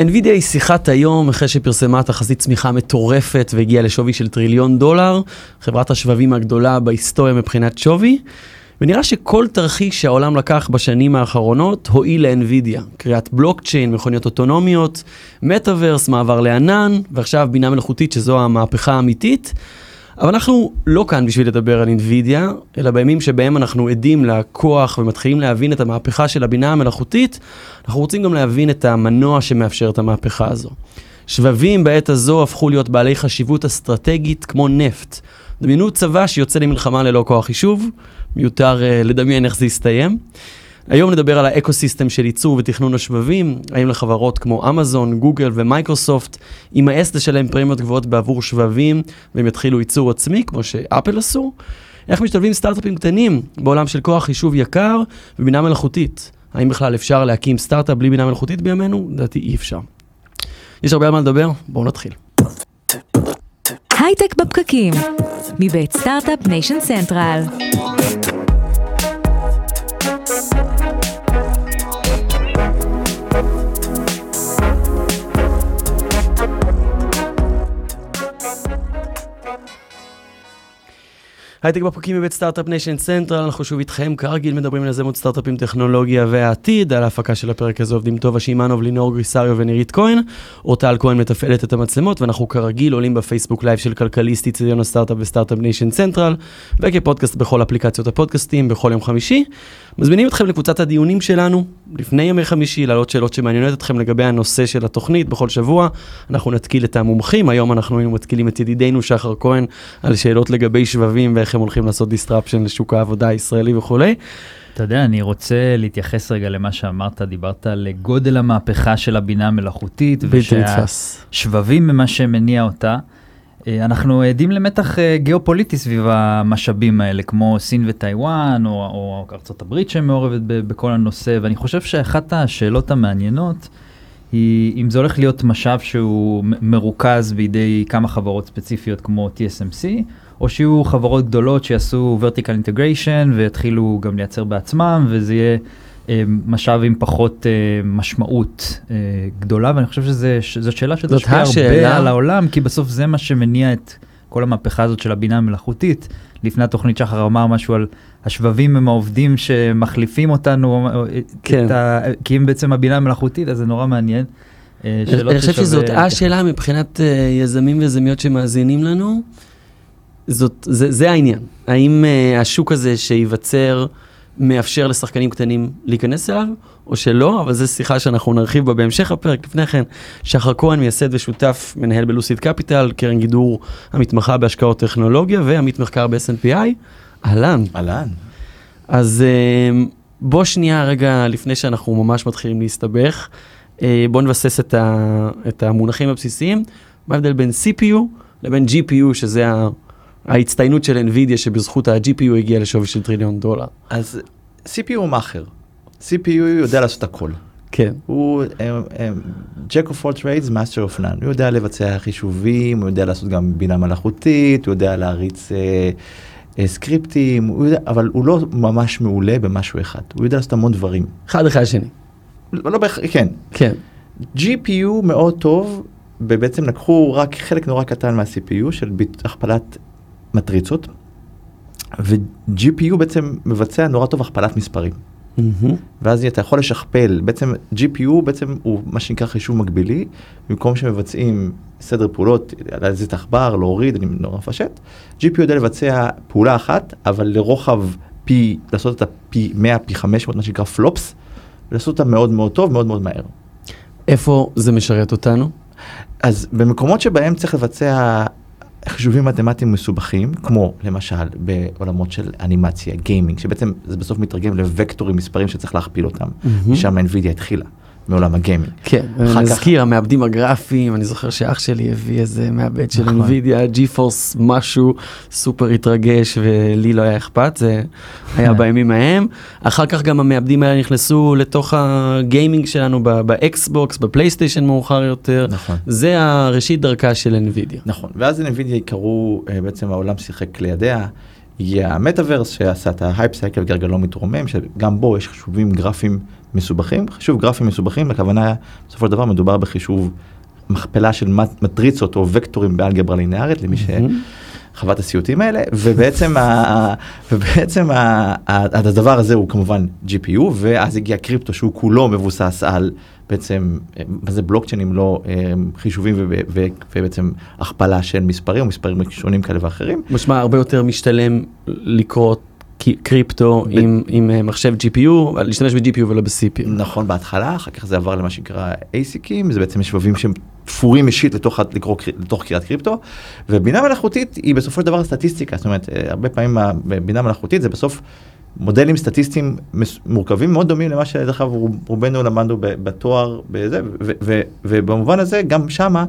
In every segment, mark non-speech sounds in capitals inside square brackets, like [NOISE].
NVIDIA היא שיחת היום אחרי שפרסמה תחזית צמיחה מטורפת והגיעה לשווי של טריליון דולר, חברת השבבים הגדולה בהיסטוריה מבחינת שווי. ונראה שכל תרחיש שהעולם לקח בשנים האחרונות הועיל ל-NVIDIA. קריאת בלוקצ'יין, מכוניות אוטונומיות, מטאוורס, מעבר לענן, ועכשיו בינה מלאכותית שזו המהפכה האמיתית. אבל אנחנו לא כאן בשביל לדבר על NVIDIA, אלא בימים שבהם אנחנו עדים לכוח ומתחילים להבין את המהפכה של הבינה המלאכותית, אנחנו רוצים גם להבין את המנוע שמאפשר את המהפכה הזו. שבבים בעת הזו הפכו להיות בעלי חשיבות אסטרטגית כמו נפט. דמיינו צבא שיוצא למלחמה ללא כוח חישוב, מיותר uh, לדמיין איך זה יסתיים. היום נדבר על ה ecosystem של ייצור ותכנון השבבים, האם לחברות כמו אמזון, גוגל ומייקרוסופט יימאס לשלם פרמיות גבוהות בעבור שבבים והם יתחילו ייצור עצמי, כמו שאפל עשו? איך משתלבים סטארט-אפים קטנים בעולם של כוח חישוב יקר ובינה מלאכותית? האם בכלל אפשר להקים סטארט-אפ בלי בינה מלאכותית בימינו? לדעתי אי אפשר. יש הרבה על מה לדבר, בואו נתחיל. הייטק בפקקים, מבית Start-Up Nation Central. הייטק בפקקים מבית Start-Up Nation Central, אנחנו שוב איתכם, כרגיל מדברים על יזמות סטארט-אפים, טכנולוגיה והעתיד, על ההפקה של הפרק הזה עובדים טובה שמענוב, לינור גריסריו ונירית כהן, אורטל כהן מתפעלת את המצלמות, ואנחנו כרגיל עולים בפייסבוק live של כלכליסט, אצטדיון הסטארט-אפ ו Start-Up Nation Central, וכפודקאסט בכל אפליקציות הפודקאסטים, בכל יום חמישי. מזמינים אתכם לקבוצת הדיונים שלנו, לפני ימי חמישי, להעלות שאלות שמעניינות אתכם לגבי הנושא של התוכנית בכל שבוע. אנחנו נתקיל את המומחים, היום אנחנו היינו מתקילים את ידידנו שחר כהן על שאלות לגבי שבבים ואיך הם הולכים לעשות disruption לשוק העבודה הישראלי וכולי. אתה יודע, אני רוצה להתייחס רגע למה שאמרת, דיברת על גודל המהפכה של הבינה המלאכותית, בלתי נתפס. ושהשבבים הם מה שמניע אותה. אה, אנחנו עדים למתח אה, גיאופוליטי סביב המשאבים האלה, כמו סין וטיוואן, או, או ארה"ב שמעורבת בכל הנושא, ואני חושב שאחת השאלות המעניינות היא אם זה הולך להיות משאב שהוא מרוכז בידי כמה חברות ספציפיות כמו TSMC, או שיהיו חברות גדולות שיעשו vertical integration ויתחילו גם לייצר בעצמם, וזה יהיה אה, משאב עם פחות אה, משמעות אה, גדולה, ואני חושב שזו שאלה שתשפיע הרבה על העולם, כי בסוף זה מה שמניע את כל המהפכה הזאת של הבינה המלאכותית. לפני התוכנית שחר אמר משהו על השבבים הם העובדים שמחליפים אותנו, כן. ה... כי אם בעצם הבינה המלאכותית, אז זה נורא מעניין. אני חושב שזאת השאלה מבחינת יזמים ויזמיות שמאזינים לנו. זאת, זה, זה העניין. האם uh, השוק הזה שייווצר מאפשר לשחקנים קטנים להיכנס אליו, או שלא, אבל זו שיחה שאנחנו נרחיב בה בהמשך הפרק. לפני כן, שחר כהן, מייסד ושותף, מנהל בלוסיד קפיטל, קרן גידור המתמחה בהשקעות טכנולוגיה ועמית מחקר ב-SNPI. אהלן. אהלן. אז uh, בוא שנייה רגע, לפני שאנחנו ממש מתחילים להסתבך, uh, בוא נבסס את, ה, את המונחים הבסיסיים. מה ההבדל בין CPU לבין GPU, שזה ה... ההצטיינות של NVIDIA שבזכות ה-GPU הגיע לשווי של טריליון דולר. אז CPU הוא מאכר. CPU יודע לעשות הכל. כן. הוא Jack of all trades, master of none. הוא יודע לבצע חישובים, הוא יודע לעשות גם בינה מלאכותית, הוא יודע להריץ אה, אה, סקריפטים, הוא יודע, אבל הוא לא ממש מעולה במשהו אחד. הוא יודע לעשות המון דברים. אחד אחרי השני. לא, לא בהכרח, כן. כן. GPU מאוד טוב, ובעצם לקחו רק חלק נורא קטן מה-CPU של הכפלת מטריצות, ו-GPU בעצם מבצע נורא טוב הכפלת מספרים. Mm-hmm. ואז אתה יכול לשכפל, בעצם GPU בעצם הוא מה שנקרא חישוב מקבילי, במקום שמבצעים סדר פעולות, על איזה תחבר, להוריד, אני נורא מפשט, GPU יודע לבצע פעולה אחת, אבל לרוחב פי, לעשות אותה פי 100, פי 500, מה שנקרא פלופס, ולעשות אותה מאוד מאוד טוב, מאוד מאוד מהר. איפה זה משרת אותנו? אז במקומות שבהם צריך לבצע חישובים מתמטיים מסובכים, כמו למשל בעולמות של אנימציה, גיימינג, שבעצם זה בסוף מתרגם לווקטורים מספרים שצריך להכפיל אותם, mm-hmm. משם NVIDIA התחילה. מעולם הגיימינג. כן, אני נזכיר, המעבדים הגרפיים, אני זוכר שאח שלי הביא איזה מעבד של נכון. NVIDIA, GeForce, משהו סופר התרגש ולי לא היה אכפת, זה היה בימים ההם. אחר כך גם המעבדים האלה נכנסו לתוך ה gaming שלנו באקסבוקס, בפלייסטיישן מאוחר יותר. נכון. זה הראשית דרכה של NVIDIA. נכון, ואז NVIDIA קראו, אה, בעצם העולם שיחק לידיה. הגיע המטאוורס שעשה את ה hype cycle גרגלו מתרומם, שגם בו יש חישובים גרפיים מסובכים. חישוב גרפים מסובכים, הכוונה, בסופו של דבר מדובר בחישוב מכפלה של מט- מטריצות או וקטורים באלגברה לינארית, למי שחווה את הסיוטים האלה, ובעצם, ה, ובעצם ה, הדבר הזה הוא כמובן GPU, ואז הגיע קריפטו שהוא כולו מבוסס על בעצם, אה, מה זה בלוקצ'יינים, לא אה, חישובים וב- ו- ובעצם הכפלה של מספרים, מספרים שונים כאלה ואחרים. משמע הרבה יותר משתלם לקרוא קריפטו ב- עם, עם אה, מחשב GPU, להשתמש ב-GPU ולא ב-CPU. נכון בהתחלה, אחר כך זה עבר למה שנקרא ASICים, זה בעצם שבבים שהם תפורים אישית לתוך, לקרוא, לתוך קריאת קריפטו, ובינה מלאכותית היא בסופו של דבר סטטיסטיקה, זאת אומרת, אה, הרבה פעמים בינה מלאכותית זה בסוף מודלים סטטיסטיים מורכבים מאוד דומים למה שדרך אגב רוב- רובנו למדנו ב- בתואר, בזה, ו- ו- ובמובן הזה גם שמה,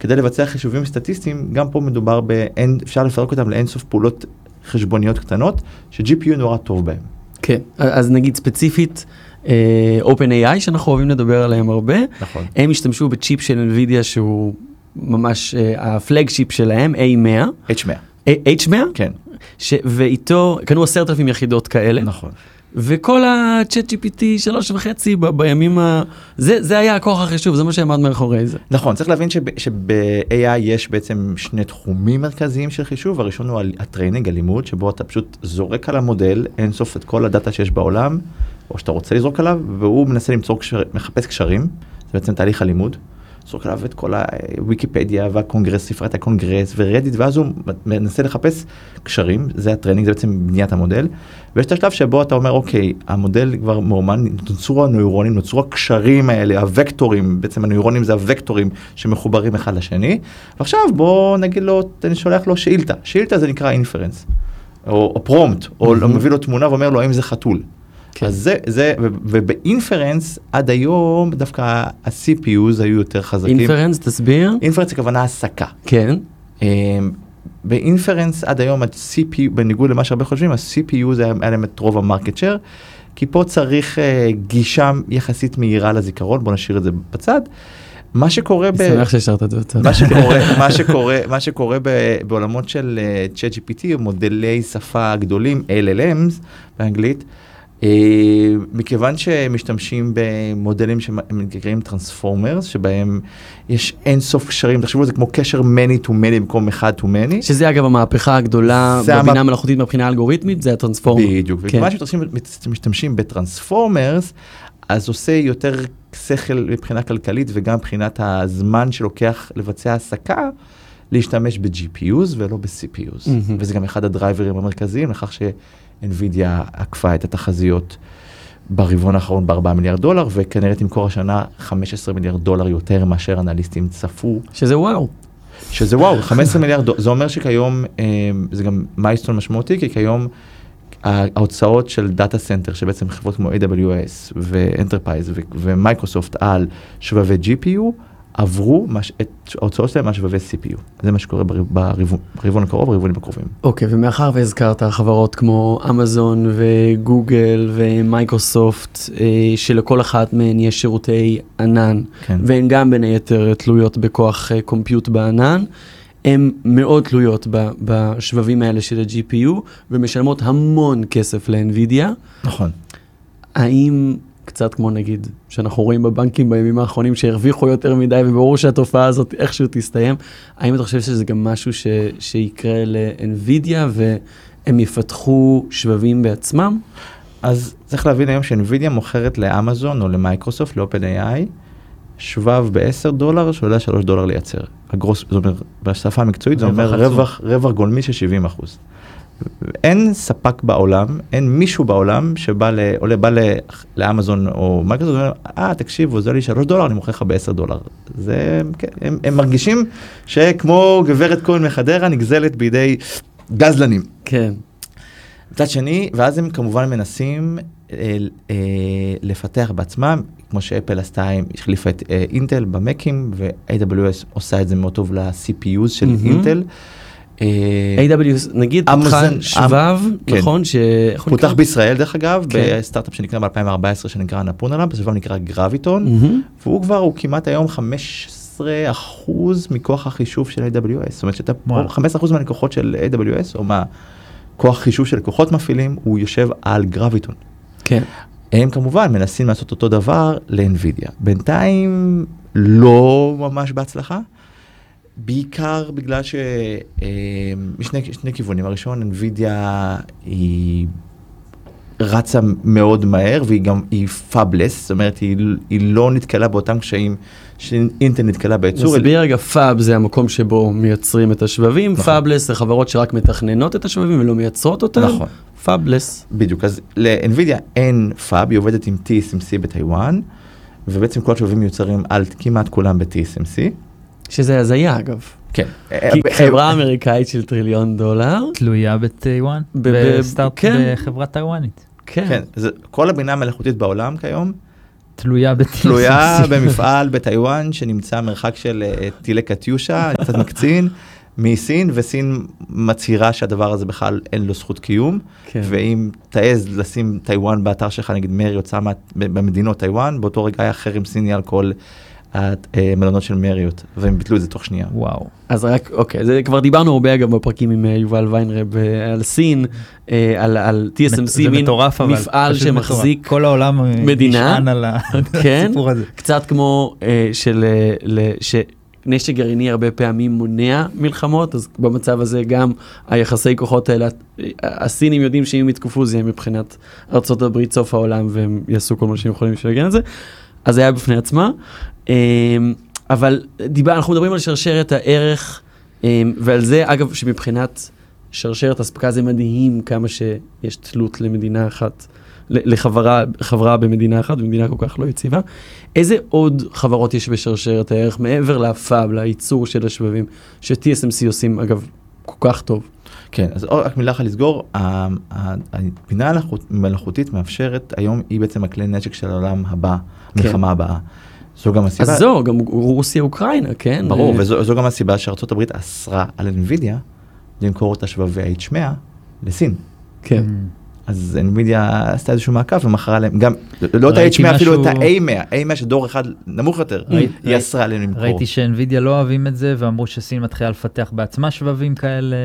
כדי לבצע חישובים סטטיסטיים, גם פה מדובר באין, אפשר לפרק אותם לאינסוף פעולות חשבוניות קטנות, ש-GPU נורא טוב בהם. כן, אז נגיד ספציפית, אה, OpenAI שאנחנו אוהבים לדבר עליהם הרבה, נכון. הם השתמשו בצ'יפ של NVIDIA שהוא ממש אה, ה flagship שלהם, A100, H100, אה, H100, כן, ש... ואיתו קנו עשרת אלפים יחידות כאלה, נכון. וכל ה-ChatGPT שלוש וחצי בימים ה... זה, זה היה הכוח החישוב, זה מה שעמד מאחורי זה. נכון, צריך להבין שב- שב-AI יש בעצם שני תחומים מרכזיים של חישוב, הראשון הוא ה training, הלימוד, שבו אתה פשוט זורק על המודל אינסוף את כל ה data שיש בעולם, או שאתה רוצה לזרוק עליו, והוא מנסה למצוא קשר, מחפש קשרים, זה בעצם תהליך הלימוד. זורק עליו את כל הוויקיפדיה והקונגרס, ספריית הקונגרס ורדיט, ואז הוא מנסה לחפש קשרים, זה ה training, זה בעצם בניית המודל. ויש את השלב שבו אתה אומר, אוקיי, המודל כבר מאומן, נוצרו הנוירונים, נוצרו הקשרים האלה, הוקטורים, בעצם הנוירונים זה הוקטורים שמחוברים אחד לשני, ועכשיו בוא נגיד לו, אני שולח לו שאילתה, שאילתה זה נקרא inference, או, או prompt, או. מביא לו תמונה ואומר לו האם זה חתול. כן. אז זה, זה, וב inference עד היום דווקא ה-CPUs היו יותר חזקים. inference, תסביר. inference הכוונה הסקה. כן. אמ, ב inference עד היום ה-CPU, בניגוד למה שהרבה חושבים, ה-CPU זה היה להם את רוב ה market share, כי פה צריך uh, גישה יחסית מהירה לזיכרון, בוא נשאיר את זה בצד. מה שקורה ב... אני שמח שהשארת את זה בצד. מה שקורה, [LAUGHS] מה שקורה, מה שקורה ב, בעולמות של אה, ChatGPT, מודלי שפה גדולים, LLMs באנגלית, מכיוון שמשתמשים במודלים שהם נקראים טרנספורמרס, שבהם יש אין סוף קשרים, תחשבו על זה כמו קשר many to many במקום אחד to many. שזה אגב המהפכה הגדולה בבינה המ- מלאכותית מבחינה אלגוריתמית, זה הטרנספורמר. בדיוק, כן. וכיוון שמשתמשים, משתמשים בטרנספורמרס, אז עושה יותר שכל מבחינה כלכלית וגם מבחינת הזמן שלוקח לבצע הסקה, להשתמש ב-GPUs ולא ב-CPUs. מהמם. וזה גם אחד הדרייברים המרכזיים לכך ש-NVIDIA עקפה את התחזיות ברבעון האחרון ב-4 מיליארד דולר, וכנראה תמכור השנה 15 מיליארד דולר יותר מאשר אנליסטים צפו. שזה וואו. שזה וואו, 15 מיליארד דולר, זה אומר שכיום, אה, זה גם milestone משמעותי, כי כיום ההוצאות של data center, שבעצם חברות כמו AWS ו enterprise ומייקרוסופט על שבבי GPU, עברו מש, את ההוצאות שלהם על שבבי CPU. זה מה שקורה ברבעון, הקרוב, ברבעונים הקרובים. אוקיי, ומאחר והזכרת חברות כמו אמזון וגוגל ומייקרוסופט, אה, שלכל אחת מהן יש שירותי ענן, כן. והן גם בין היתר תלויות בכוח אה, קומפיוט בענן, הן מאוד תלויות בשבבים האלה של ה-GPU, ומשלמות המון כסף ל-NVIDIA. נכון. האם, קצת כמו נגיד, שאנחנו רואים בבנקים בימים האחרונים שהרוויחו יותר מדי וברור שהתופעה הזאת איכשהו תסתיים, האם אתה חושב שזה גם משהו ש, שיקרה ל-NVIDIA והם יפתחו שבבים בעצמם? אז צריך להבין היום שאינווידיה מוכרת לאמזון או למייקרוסופט, ל-OpenAI, שבב ב-10 דולר שעולה 3 דולר לייצר. הגרוס, זאת אומרת, בשפה המקצועית זה אומר. רווח, רווח גולמי של 70 אחוז. אין ספק בעולם, אין מישהו בעולם שבא ל, עולה, בא ל, לאמזון או מייקרוסופט, ואומר, אה, תקשיבו, זה לי 3 דולר, אני מוכר לך ב-10 דולר. זה, כן, הם, הם מרגישים שכמו גברת כהן מחדרה נגזלת בידי גזלנים. כן. מצד שני, ואז הם כמובן מנסים אה, אה, לפתח בעצמם, כמו שאפל עשתה, היא החליפה את אה, אינטל במקים, ו-AWS עושה את זה מאוד טוב ל-CPUs של מהמם. אינטל. אה, AWS, נגיד פתחה שבב, כן. נכון? הוא פותח? בישראל דרך אגב, כן. בסטארט-אפ שנקרא ב-2014 שנקרא נפונלאמפ, השבב נקרא גרביטון. והוא כבר, הוא כמעט היום 15 אחוז מכוח החישוב של AWS, זאת אומרת שאתה, וואלה. 15 אחוז מהלקוחות של AWS, או מה... הכוח חישוב שלקוחות מפעילים, הוא יושב על גרביטון. כן. הם כמובן מנסים לעשות אותו דבר לאנווידיה. בינתיים לא ממש בהצלחה, בעיקר בגלל שיש שני, שני כיוונים. הראשון, אנווידיה היא רצה מאוד מהר והיא גם, היא fabless, זאת אומרת, היא, היא לא נתקלה באותם קשיים שאינטל נתקלה בייצור. נסביר רגע, fab זה המקום שבו מייצרים את השבבים, נכון. fabless זה חברות שרק מתכננות את השבבים ולא מייצרות אותם. נכון. fabless. בדיוק, אז לאנווידיה אין fab, היא עובדת עם TSMC בטיוואן, ובעצם כל השבבים מיוצרים על כמעט כולם ב-TSMC. שזה הזיה אגב. כן. כי חברה אמריקאית של טריליון דולר. תלויה בטיוואן, כן. בחברה טיוואנית. כן. כן, זה, כל הבינה המלאכותית בעולם כיום תלויה ב-TSMC. תלויה [LAUGHS] במפעל בטיוואן שנמצא מרחק של אה, טילי קטיושה, קצת מקצין, מסין, וסין מצהירה שהדבר הזה בכלל אין לו זכות קיום, כן. ואם תעז לשים טיוואן באתר שלך, נגיד מריוט שמה במדינות טיוואן, באותו רגע היה חרם סיני על כל המלונות של מריות, והם ביטלו את זה תוך שנייה. וואו. אז רק, אוקיי, זה כבר דיברנו הרבה אגב בפרקים עם אה, יובל ויינרב אה, על סין, אה, על, על TSMC, זה מין מטורף אבל. מפעל פשוט מטורף. שמחזיק כל העולם אה, מדינה. נשען על [LAUGHS] כן, הסיפור הזה. קצת כמו אה, של, אה, ל- שנשק גרעיני הרבה פעמים מונע מלחמות, אז במצב הזה גם היחסי כוחות האלה, אה, הסינים יודעים שאם יתקפו זה יהיה מבחינת ארה"ב סוף העולם והם יעשו כל מה שהם יכולים בשביל להגן על זה, אז זה היה בפני עצמה. אה, אבל דיבר, אנחנו מדברים על שרשרת הערך, אה, ועל זה אגב שמבחינת שרשרת אספקה זה מדהים כמה שיש תלות למדינה אחת. לחברה חברה במדינה אחת, במדינה כל כך לא יציבה. איזה עוד חברות יש בשרשרת הערך מעבר לפאב, לייצור של השבבים, ש-TSMC עושים אגב כל כך טוב? כן, אז רק מילה אחת לסגור, הבינה המלאכות- המלאכותית מאפשרת, היום היא בעצם הכלי נשק של העולם הבא, כן. המלחמה הבאה. זו גם הסיבה, אז זהו, גם רוסיה אוקראינה, כן? ברור, וזו זו גם הסיבה שארצות הברית אסרה על NVIDIA למכור את השבבי H100 לסין. כן. אז NVIDIA עשתה איזשהו מעקב ומכרה להם, גם, לא את ראיתי ה-H100 אפילו את משהו- ה-A100, A100 שדור אחד נמוך יותר, היא אסרה עליהם למכור. ראיתי שאינווידיה לא אוהבים את זה ואמרו שסין מתחילה לפתח בעצמה שבבים כאלה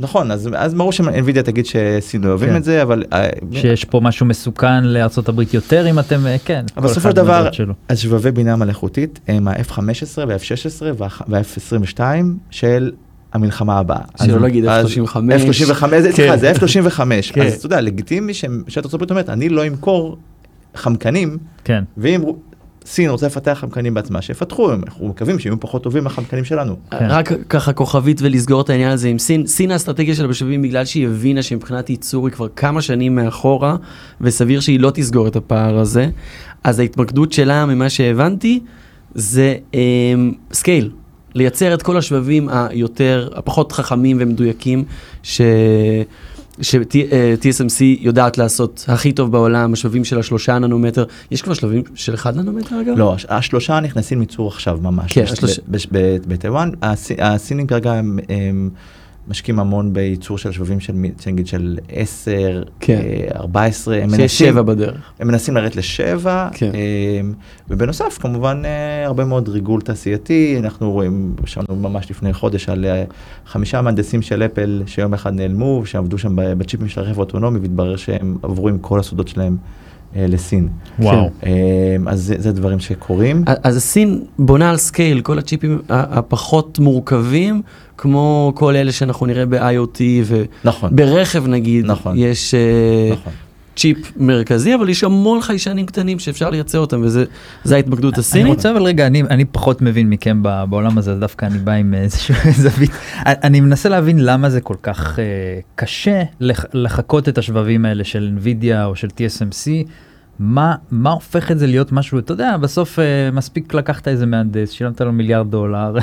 נכון, אז אז ברור ש-NVIDIA תגיד שסין לא אוהבים כן. את זה, אבל... אה, ושיש פה משהו מסוכן הברית יותר אם אתם אה, כן. אבל בסופו של דבר, מהדעות שלו. אז שבבי בינה מלאכותית הם ה-F-15 וה-F-16 וה-F-22 של המלחמה הבאה. שלא אז- להגיד אז F-35. F-35, זה- סליחה, כן. זה F-35. כן. אז אתה יודע, לגיטימי שהם- שארצות הברית אומרת, אני לא אמכור חמקנים, כן. ואם סין רוצה לפתח חמקנים בעצמה, שיפתחו, אנחנו מקווים שיהיו פחות טובים מהחמקנים שלנו. כן. רק ככה כוכבית ולסגור את העניין הזה עם סין. סין האסטרטגיה שלה בשבבים בגלל שהיא הבינה שמבחינת ייצור היא כבר כמה שנים מאחורה, וסביר שהיא לא תסגור את הפער הזה. אז ההתמקדות שלה, ממה שהבנתי, זה אמ, scale. לייצר את כל השבבים היותר, הפחות חכמים ומדויקים, ש... ש-TSMC יודעת לעשות הכי טוב בעולם, השבבים של השלושה ננומטר. יש כבר שבבים של אחד ננומטר אגב? לא, הש- השלושה נכנסים ייצור עכשיו ממש. כן, השלושה. בטיוואן, הסי- הסינים כרגע הם משקיעים המון בייצור של שבבים של נגיד של 10, כן. אה, 14, הם שיש מנסים, שבע בדרך. הם מנסים לרדת לשבע, כן. אה, ובנוסף כמובן אה, הרבה מאוד ריגול תעשייתי, אנחנו רואים, שמענו ממש לפני חודש על אה, חמישה מהנדסים של אפל שיום אחד נעלמו, שעבדו שם בצ'יפים של הרכב האוטונומי, והתברר שהם עברו עם כל הסודות שלהם אה, לסין. וואו. אה, אז זה, זה דברים שקורים. אז הסין בונה על scale, כל הצ'יפים ה- הפחות מורכבים, כמו כל אלה שאנחנו נראה ב-IoT נכון, וברכב נגיד, נכון. יש אה, נכון. צ'יפ מרכזי, אבל יש המון חיישנים קטנים שאפשר לייצר אותם, וזה זה ההתמקדות אני הסינית. רוצה אבל רגע, אני, אני פחות מבין מכם בעולם הזה, דווקא אני בא עם איזושהי [LAUGHS] זווית. אני- אני מנסה להבין למה זה כל כך uh, קשה לח, לחקות את השבבים האלה של NVIDIA או של TSMC. מה, מה הופך את זה להיות משהו, אתה יודע, בסוף uh, מספיק לקחת איזה מהנדס, שילמת לו מיליארד דולר,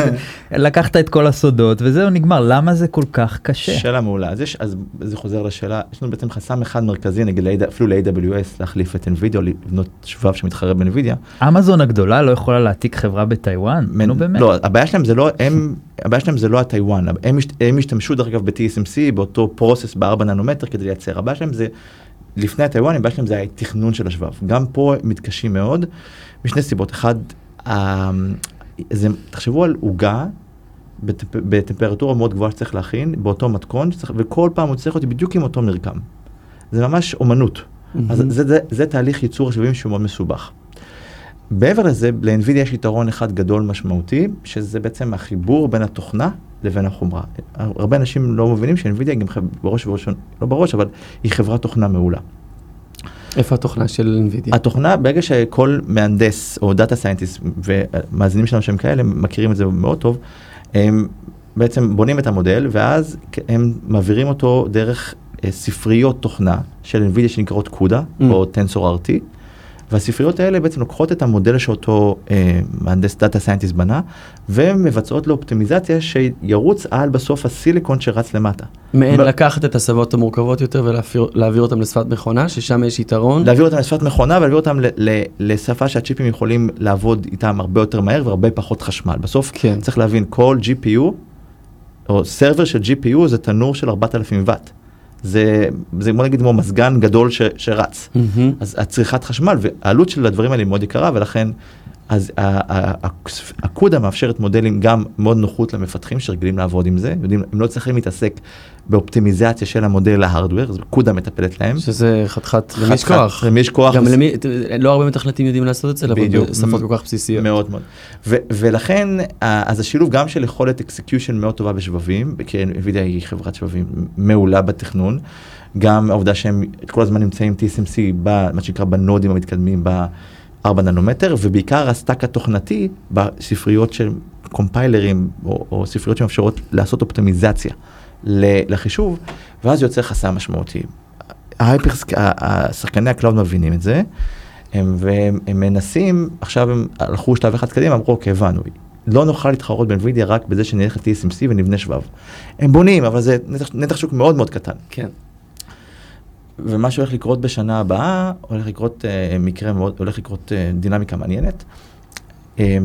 [LAUGHS] לקחת את כל הסודות וזהו נגמר, למה זה כל כך קשה? שאלה מעולה. אז, יש, אז זה חוזר לשאלה, יש לנו בעצם חסם אחד מרכזי, נגיד אפילו ל-AWS להחליף את NVIDIA לבנות שבב שמתחרה ב-NVIDIA. אמזון הגדולה לא יכולה להעתיק חברה בטיוואן? נו באמת. לא, הבעיה שלהם זה לא, הם, הבעיה שלהם זה לא הטיוואן, הם, הם השתמשו דרך אגב ב-TSMC, באותו פרוסס ב-4 ננומטר כדי לייצר. הבעיה שלהם זה, לפני הטיוואן, הבעיה שלהם זה התכנון של השבב. גם פה מתקשים מאוד, משני סיבות. אחד, ה- זה, תחשבו על עוגה בטמפ, בטמפרטורה מאוד גבוהה שצריך להכין, באותו מתכון, שצריך, וכל פעם הוא צריך אותי בדיוק עם אותו מרקם. זה ממש אומנות. אז מהמם. זה, זה, זה תהליך ייצור השבבים שהוא מאוד מסובך. מעבר לזה, ל-NVIDIA יש יתרון אחד גדול משמעותי, שזה בעצם החיבור בין התוכנה לבין החומרה. הרבה אנשים לא מבינים ש-NVIDIA היא גם בראש ובראשון, לא בראש, אבל היא חברת תוכנה מעולה. איפה התוכנה של NVIDIA? התוכנה, ברגע שכל מהנדס או data scientist ומאזינים שלנו שהם כאלה, מכירים את זה מאוד טוב, הם בעצם בונים את המודל ואז הם מעבירים אותו דרך אה, ספריות תוכנה של NVIDIA שנקראות CUDA Mm. או TensorRT. והספריות האלה בעצם לוקחות את המודל שאותו אה, מהנדס data scientist בנה ומבצעות לו אופטימיזציה שירוץ על בסוף הסיליקון שרץ למטה. מעין ב- לקחת את הסבות המורכבות יותר ולהעביר אותם לשפת מכונה, ששם יש יתרון. להעביר אותם לשפת מכונה ולהעביר אותם ל- ל- לשפה שהצ'יפים יכולים לעבוד איתם הרבה יותר מהר והרבה פחות חשמל. בסוף כן. צריך להבין כל GPU או סרבר של GPU זה תנור של 4,000 ואט. זה, זה בוא נגיד כמו מזגן גדול ש, שרץ. מהמם. אז הצריכת חשמל והעלות של הדברים האלה היא מאוד יקרה ולכן אז ה CUDA מאפשרת מודלים גם מאוד נוחות למפתחים שרגילים לעבוד עם זה, יודעים, הם לא צריכים להתעסק באופטימיזציה של המודל ל hardware, אז CUDA מטפלת להם. שזה חתיכת למי יש כוח. למי יש כוח. גם למי, לא הרבה מתכנתים יודעים לעשות את זה, לעבוד בדיוק. בשפות כל כך בסיסיות. מאוד מאוד. ולכן, אז השילוב גם של יכולת execution מאוד טובה בשבבים, כי NVIDIA היא חברת שבבים מעולה בתכנון, גם העובדה שהם כל הזמן נמצאים TSMC, במה שנקרא בנודים המתקדמים ב-4 ננומטר, ובעיקר ה stack התוכנתי בספריות של קומפיילרים, או, או ספריות שמאפשרות לעשות אופטימיזציה לחישוב, ואז יוצא חסם משמעותי. ה hypers, השחקני ה cloud מבינים את זה, הם, והם הם מנסים, עכשיו הם הלכו שלב אחד קדימה, אמרו, אוקיי, הבנו, לא נוכל להתחרות ב-NVIDIA רק בזה שנלך ל-TSMC ונבנה שבב. הם בונים, אבל זה נתח, נתח שוק מאוד מאוד קטן. כן. ומה שהולך לקרות בשנה הבאה, הולך לקרות אה, מקרה מאוד, הולך לקרות אה, דינמיקה מעניינת. אה,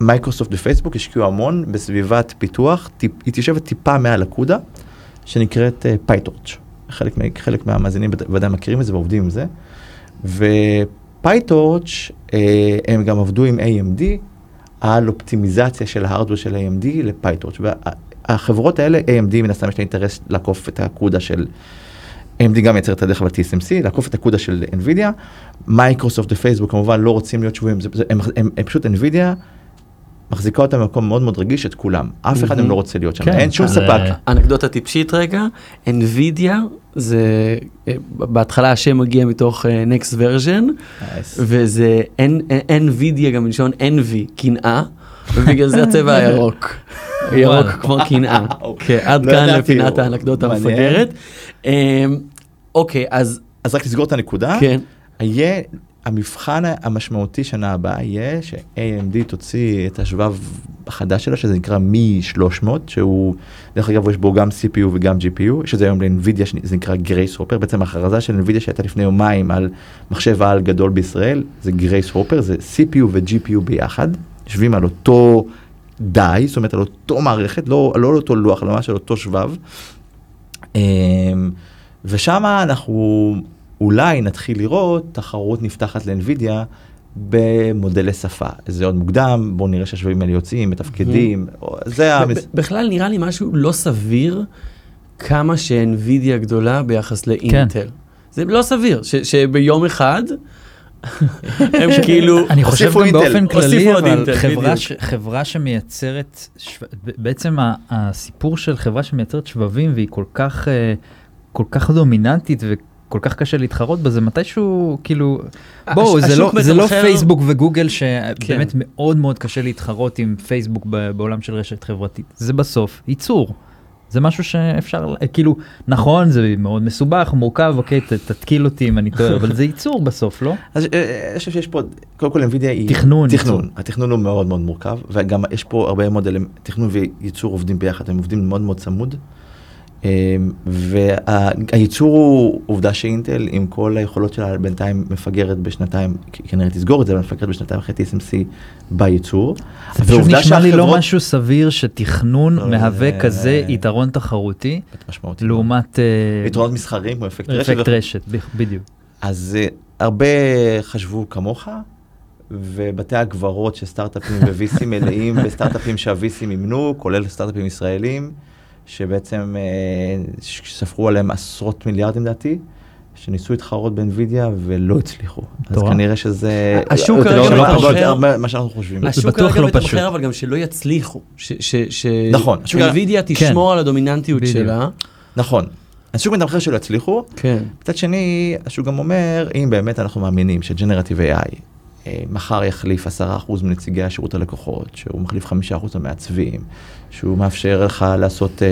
מייקרוסופט ופייסבוק השקיעו המון בסביבת פיתוח, טיפ, היא יושבת טיפה מעל ה CUDA, שנקראת אה, PyTorch. חלק, מה- חלק מהמאזינים בוודאי מכירים את זה ועובדים עם זה. ו PyTorch, אה, הם גם עבדו עם AMD על אופטימיזציה של ה hardware של AMD ל PyTorch. והחברות האלה, AMD מן הסתם יש לה אינטרס לעקוף את הקודה של... AMD גם מייצרת את הדרך אבל TSMC, לעקוף את הקודה של NVIDIA, מייקרוסופט ופייסבוק כמובן לא רוצים להיות שבויים, זה- זה- הם, הם, הם פשוט NVIDIA מחזיקה אותם במקום מאוד מאוד רגיש את כולם, אף אחד. מהם לא רוצה להיות שם, כן, אין שום ספק. אנקדוטה טיפשית רגע, NVIDIA זה, אה, בהתחלה השם מגיע מתוך אה, Next version, וזה NVIDIA גם מלשון envy, קנאה, ובגלל זה הצבע [LAUGHS] הירוק. ירוק. כמו קנאה. [LAUGHS] כן, עד לא כאן לפינת האנקדוטה. המפגרת. אמ, אוקיי, אז אז רק לסגור את הנקודה, כן, יהיה, המבחן המשמעותי שנה הבאה יהיה ש-AMD תוציא את השבב החדש שלה, שזה נקרא מי 300, שהוא, דרך אגב, יש בו גם CPU וגם GPU, שזה היום ל-NVIDIA, זה נקרא גרייס הופר, בעצם ההכרזה של NVIDIA שהייתה לפני יומיים על מחשב העל גדול בישראל, זה גרייס הופר, זה CPU ו-GPU ביחד, יושבים על אותו די, זאת אומרת על אותו מערכת, לא, לא על אותו לוח, אלא ממש על אותו שבב. אמ, ושם אנחנו אולי נתחיל לראות תחרות נפתחת לאנווידיה במודלי שפה. זה עוד מוקדם, בואו נראה שהשבבים האלה יוצאים, מתפקדים, זה ה... בכלל נראה לי משהו לא סביר כמה שאנווידיה גדולה ביחס לאינטל. זה לא סביר, ש- שביום אחד הם כאילו, אני חושב גם. באופן כללי, אבל חברה, שמייצרת, בעצם הסיפור של חברה שמייצרת שבבים והיא כל כך, אה, כל כך דומיננטית וכל כך קשה להתחרות בזה, מתישהו, כאילו, בואו, זה לא, זה לא פייסבוק וגוגל כן. שבאמת מאוד מאוד קשה להתחרות עם פייסבוק בעולם של רשת חברתית. זה בסוף ייצור. זה משהו שאפשר, כאילו, נכון, זה מאוד מסובך, מורכב, אוקיי, ת, תתקיל אותי אם אני טועה, אבל זה ייצור בסוף, לא? אז אה, אני חושב שיש פה, קודם כל NVIDIA היא... תכנון, תכנון. התכנון הוא מאוד מאוד מורכב, וגם יש פה הרבה מאוד, תכנון וייצור עובדים ביחד, הם עובדים מאוד מאוד צמוד. אמ, והייצור הוא עובדה שאינטל עם כל היכולות שלה בינתיים מפגרת בשנתיים, כנראה תסגור את זה, אבל מפגרת בשנתיים אחרי TSMC בייצור. זה פשוט נשמע לי לא משהו סביר שתכנון לא, מהווה זה- כזה יתרון תחרותי. לעומת אה, יתרונות מסחריים כמו אפקט רשת. אפקט רשת, בדיוק. אז אה, הרבה חשבו כמוך, ובתי הגברות של סטארט-אפים ו-VC מלאים [LAUGHS] בסטארט-אפים שה-VC מימנו, כולל סטארט-אפים ישראלים, שבעצם אה, ספרו עליהם עשרות מיליארדים לדעתי. שניסו להתחרות באנווידיה ולא הצליחו. אז. כנראה שזה... השוק כרגע מתמחר- ממה שאנחנו חושבים. השוק כרגע לא פשוט. מתמחר, אבל גם שלא יצליחו. ש- ש- ש- נכון, השוק- NVIDIA תשמור על הדומיננטיות. שלה. נכון. השוק מתמחר שלא יצליחו, כן. מצד שני, השוק גם אומר, אם באמת אנחנו מאמינים שג'נרטיב AI מחר יחליף 10% מנציגי השירות הלקוחות, שהוא מחליף 5% מהמעצבים, שהוא מאפשר לך לעשות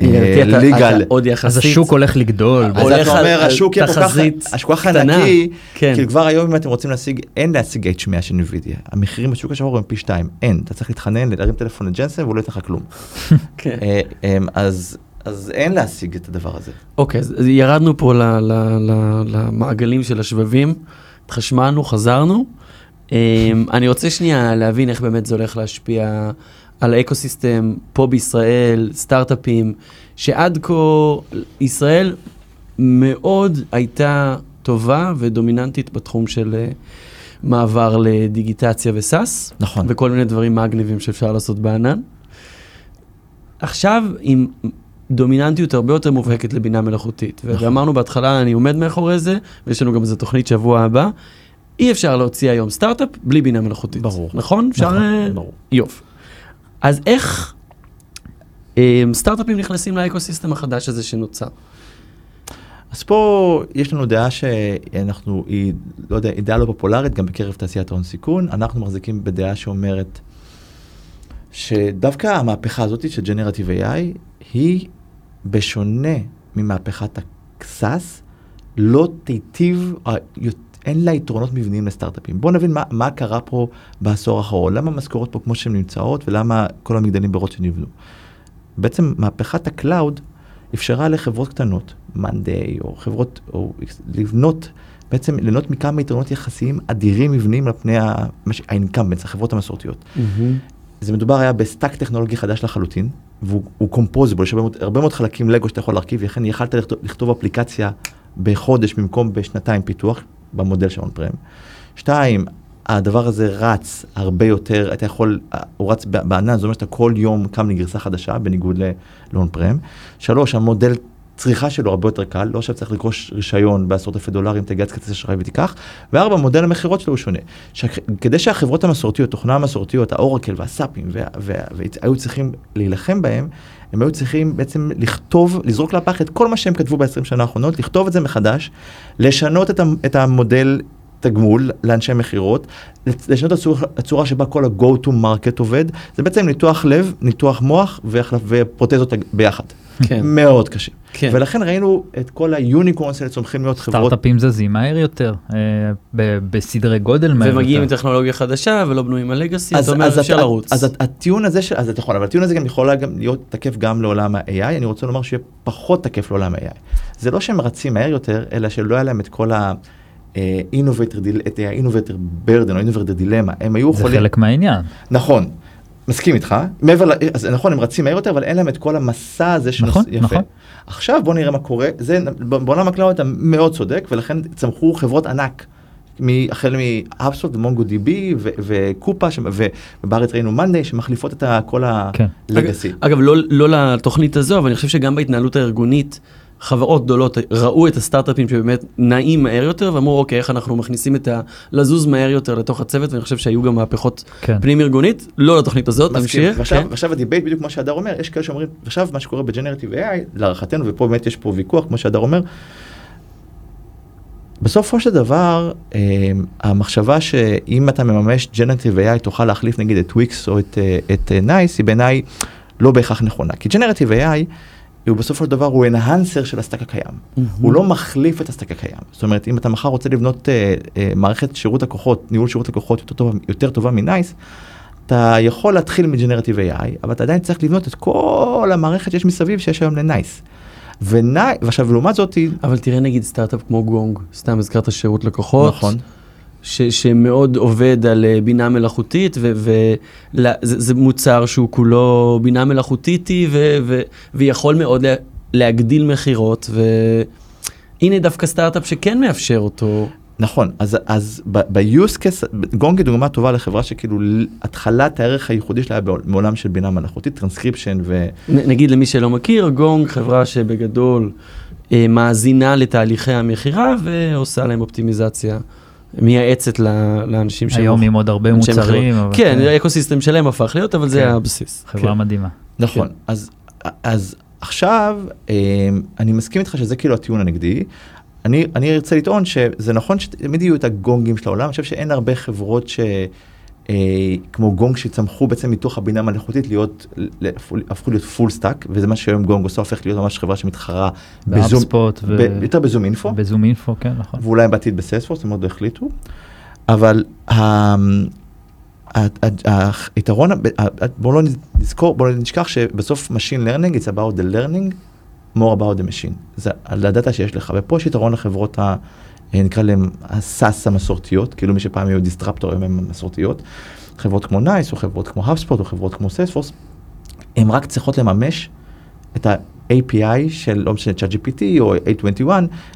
ליגל. אתה עוד יחסית. אז השוק הולך לגדול. אז אתה אומר, השוק יהיה כל כך, השוק כל כך. ענקי, כן. כאילו כבר היום אם אתם רוצים להשיג, אין להשיג H100 של NVIDIA. המחירים בשוק השחור הם פי שתיים, אין. אתה צריך להתחנן, להרים טלפון לג'נסן והוא לא ייתן לך כלום. [LAUGHS] כן. אה, אה, אז אז אין להשיג את הדבר הזה. אוקיי, אז אז ירדנו פה ל- ל- ל- למעגלים של השבבים, התחשמלנו, חזרנו. אמ, אני רוצה שנייה להבין איך באמת זה הולך להשפיע על האקוסיסטם פה בישראל, סטארט-אפים, שעד כה ישראל מאוד הייתה טובה ודומיננטית בתחום של אה, מעבר לדיגיטציה וסאס. נכון. וכל מיני דברים מגניבים שאפשר לעשות בענן. עכשיו עם דומיננטיות הרבה יותר מובהקת לבינה מלאכותית. נכון. ואמרנו בהתחלה, אני עומד מאחורי זה, ויש לנו גם איזה תוכנית שבוע הבא. אי אפשר להוציא היום סטארט-אפ בלי בינה מלאכותית. ברור. נכון? אפשר... נכון, אה, ברור. יופי. אז איך אה, סטארט-אפים נכנסים לאקוסיסטם החדש הזה שנוצר? אז פה יש לנו דעה שאנחנו, היא, לא יודע, היא דעה לא פופולרית גם בקרב תעשיית ההון סיכון. אנחנו מחזיקים בדעה שאומרת שדווקא המהפכה הזאת של generative AI היא בשונה ממהפכת ה-SaaS, לא תיטיב, אה, אין לה יתרונות מבניים לסטארט-אפים. בואו נבין מה, מה קרה פה בעשור האחרון, למה המשכורות פה כמו שהן נמצאות ולמה כל המגדלים ברוטשילד נבנו. בעצם מהפכת ה cloud אפשרה לחברות קטנות, Monday או חברות, או לבנות, בעצם ליהנות מכמה יתרונות יחסיים אדירים מבניים על פני ה incumbents, החברות המסורתיות. זה מדובר היה ב stack טכנולוגי חדש לחלוטין, והוא composable, יש הרבה מאוד, הרבה מאוד חלקים לגו שאתה יכול להרכיב, לכן יכלת לכתוב, לכתוב אפליקציה בחודש במקום בשנתיים פיתוח, במודל של on-prem. שתיים, הדבר הזה רץ הרבה יותר, אתה יכול, הוא רץ בענן, זאת אומרת שאתה כל יום קם לגרסה חדשה, בניגוד ל on-prem. שלוש, המודל צריכה שלו הרבה יותר קל, לא עכשיו צריך לרכוש רישיון בעשרות אלפי דולרים, תגייס כרטיס אשראי ותיקח. וארבע, מודל המכירות שלו הוא שונה. כדי שהחברות המסורתיות, תוכנה המסורתיות, האורקל והסאפים, והיו צריכים להילחם בהם, הם היו צריכים בעצם לכתוב, לזרוק לפח את כל מה שהם כתבו ב-20 שנה האחרונות, לכתוב את זה מחדש, לשנות את, את המודל תגמול לאנשי מכירות, לשנות את הצורה שבה כל ה-go to market עובד, זה בעצם ניתוח לב, ניתוח מוח ופרוטזות ביחד. כן. מאוד קשה. כן. ולכן ראינו את כל היוניקורנס האלה צומחים להיות חברות. סטארט-אפים זזים מהר יותר, אה, ב- בסדרי גודל מהר יותר. ומגיעים עם טכנולוגיה חדשה ולא בנויים על legacy, אז, אתה אומר אז, אפשר לרוץ. אז הטיעון הזה, ש- אז אתה יכול, אבל הטיעון הזה גם יכול גם להיות תקף גם לעולם ה-AI, אני רוצה לומר שיהיה פחות תקף לעולם ה-AI. זה לא שהם רצים מהר יותר, אלא שלא היה להם את כל ה... innovator, את ה-innovator burden או innovator dilemma, הם היו זה יכולים, חלק מהעניין. נכון, מסכים איתך, מעבר, ל- אז נכון הם רצים מהר יותר אבל אין להם את כל המסע הזה שנוס... נכון, יפה. נכון. עכשיו בוא נראה מה קורה, זה בעולם ה cloud אתה מאוד צודק ולכן צמחו חברות ענק. החל מ HubSpot ו MongoDB ו- ו Coupa ובארץ ראינו Monday שמחליפות את כל כן. ה legacy. אגב, לא, לא לתוכנית הזו, אבל אני חושב שגם בהתנהלות הארגונית, חברות גדולות ראו את הסטארט-אפים שבאמת נעים מהר יותר, ואמרו, אוקיי, איך אנחנו מכניסים את ה... לזוז מהר יותר לתוך הצוות, ואני חושב שהיו גם מהפכות כן. פנים ארגונית, לא לתוכנית הזאת. תמשיך. ועכשיו, כן. ועכשיו ה debate בדיוק כמו שהדר אומר, יש כאלה שאומרים, עכשיו מה שקורה ב generative AI, להערכתנו, ופה באמת יש פה ויכוח, כמו שהדר אומר, בסופו של דבר, אה, המחשבה שאם אתה מממש generative AI תוכל להחליף נגיד את וויקס או את, אה, את אה, NICE, היא בעיניי לא בהכרח נכונה. כי generative AI, הוא בסופו של דבר הוא enhancer של ה stack הקיים. הוא לא מחליף את ה stack הקיים. זאת אומרת, אם אתה מחר רוצה לבנות אה, אה, מערכת שירות לקוחות, ניהול שירות לקוחות יותר טובה, יותר טובה מ NICE, אתה יכול להתחיל מ generative AI, אבל אתה עדיין צריך לבנות את כל המערכת שיש מסביב שיש היום ל NICE. וני... ועכשיו לעומת זאת, אבל תראה נגיד סטארט-אפ כמו גונג, סתם הזכרת שירות לקוחות. נכון, ש, שמאוד עובד על אה, בינה מלאכותית, וזה מוצר שהוא כולו בינה מלאכותית ו, ו, ויכול מאוד לה, להגדיל מכירות, והנה דווקא סטארט-אפ שכן מאפשר אותו. נכון, אז, אז ב-use case, Gong היא דוגמה טובה לחברה שכאילו התחלת הערך הייחודי שלה היה מעולם של בינה מלאכותית, טרנסקריפשן ו... נ- נגיד למי שלא מכיר, גונג חברה שבגדול אה, מאזינה לתהליכי המכירה ועושה להם אופטימיזציה, מייעצת ל- לאנשים שהם... היום עם עוד הרבה מוצרים. אבל כן, האקוסיסטם שלהם הפך להיות, אבל זה כן. הבסיס. חברה כן. מדהימה. נכון, כן. אז, אז עכשיו אה, אני מסכים איתך שזה כאילו הטיעון הנגדי. אני, אני ארצה לטעון שזה נכון שתמיד יהיו את הגונגים של העולם, אני חושב שאין הרבה חברות ש... אה, כמו גונג שצמחו בעצם מתוך הבינה המלאכותית להיות, הפכו להיות full stack, וזה מה שהיום גונג עושה, הופך להיות ממש חברה שמתחרה ב Zoom, ו- ב, יותר ב ZoomInfo, ב ZoomInfo, כן, נכון. ואולי בעתיד ב Salesforce, הם עוד לא החליטו, אבל ה- ה- ה- היתרון, בואו לא נזכור, בואו לא נשכח שבסוף Machine Learning, it's about the learning, more about the machine. זה על הדאטה שיש לך, ופה יש יתרון לחברות ה... נקרא להם ה SaaS המסורתיות, כאילו מי שפעם היו דיסטרפטורים הם המסורתיות. חברות כמו NICE, או חברות כמו HubSpot, או חברות כמו Salesforce, הן רק צריכות לממש את ה-API של, לא משנה, ChatGPT או AI21,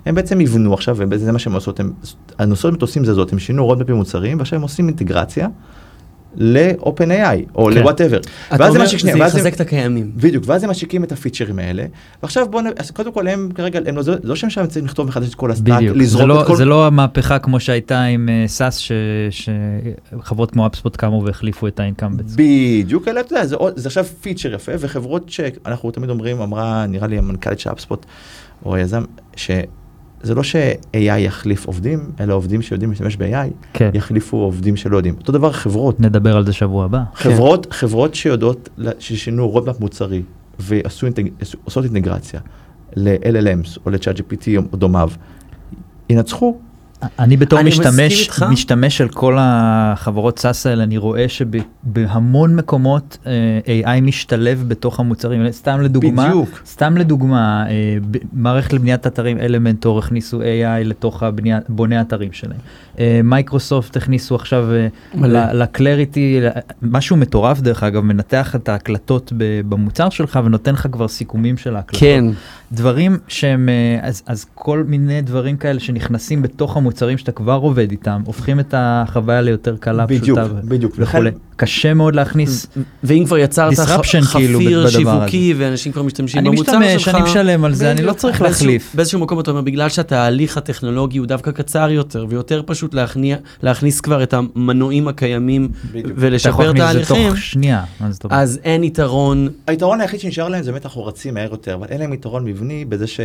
הם בעצם יבנו עכשיו, וזה מה שהם עושות, הם, הנושאות שהם עושים זה זאת, הם שינו roadmap י מוצרים, ועכשיו הם עושים אינטגרציה ל-OpenAI, או כן. ל-whatever. אתה אומר, משיקים- זה ואז הם- יחזק את הקיימים. בדיוק, ואז הם משיקים את הפיצ'רים האלה, ועכשיו בואו, נ- אז קודם כל הם כרגע, הם לא, זה לא שהם שם צריכים לכתוב מחדש את כל ה stack, לזרוק לא, את כל... זה לא המהפכה כמו שהייתה עם אה, SaaS, ש- שחברות כמו HubSpot קמו והחליפו את ה incumbents. בדיוק, אלא אתה יודע, זה, זה עכשיו פיצ'ר יפה, וחברות שאנחנו תמיד אומרים, אמרה, נראה לי המנכ"לית של HubSpot, או היזם, שזה לא ש-AI יחליף עובדים, אלא עובדים שיודעים להשתמש ב-AI, כן, יחליפו עובדים שלא יודעים. אותו דבר חברות, נדבר על זה שבוע הבא. חברות, חברות שיודעות, ששינו roadmap מוצרי, ועשו אינטג, עשו- עושות אינטגרציה ל-LLMs או ל- ChatGPT או דומיו, ינצחו. אני בתור אני משתמש. משתמש של כל החברות SaaS האלה, אני רואה שבהמון מקומות אה, AI משתלב בתוך המוצרים. סתם לדוגמה, בדיוק. סתם לדוגמה, אה, מערכת לבניית אתרים Elementor הכניסו AI לתוך הבנייה, בוני האתרים שלהם. אה, מייקרוסופט הכניסו עכשיו אה. לקלריטי, משהו מטורף דרך אגב, מנתח את ההקלטות במוצר שלך ונותן לך כבר סיכומים של ההקלטות. כן, דברים שהם, אה, אז, אז כל מיני דברים כאלה שנכנסים בתוך המוצרים שאתה כבר עובד איתם, הופכים את החוויה ליותר קלה, בדיוק, פשוטה בדיוק. וכולי. קשה מאוד להכניס. ואם כבר יצרת כאילו חפיר שיווקי ואנשים כבר משתמשים אני במוצר שלך. משתמש, אני משלם על זה, אני לא. צריך להחליף. באיזשהו מקום אתה אומר, בגלל שהתהליך הטכנולוגי הוא דווקא קצר יותר, ויותר פשוט להכניע- להכניס כבר את המנועים הקיימים ולשפר תהליכים? אז אין יתרון. היתרון היחיד שנשאר להם זה באמת אנחנו רצים מהר יותר, אבל אין להם יתרון מבני בזה ש...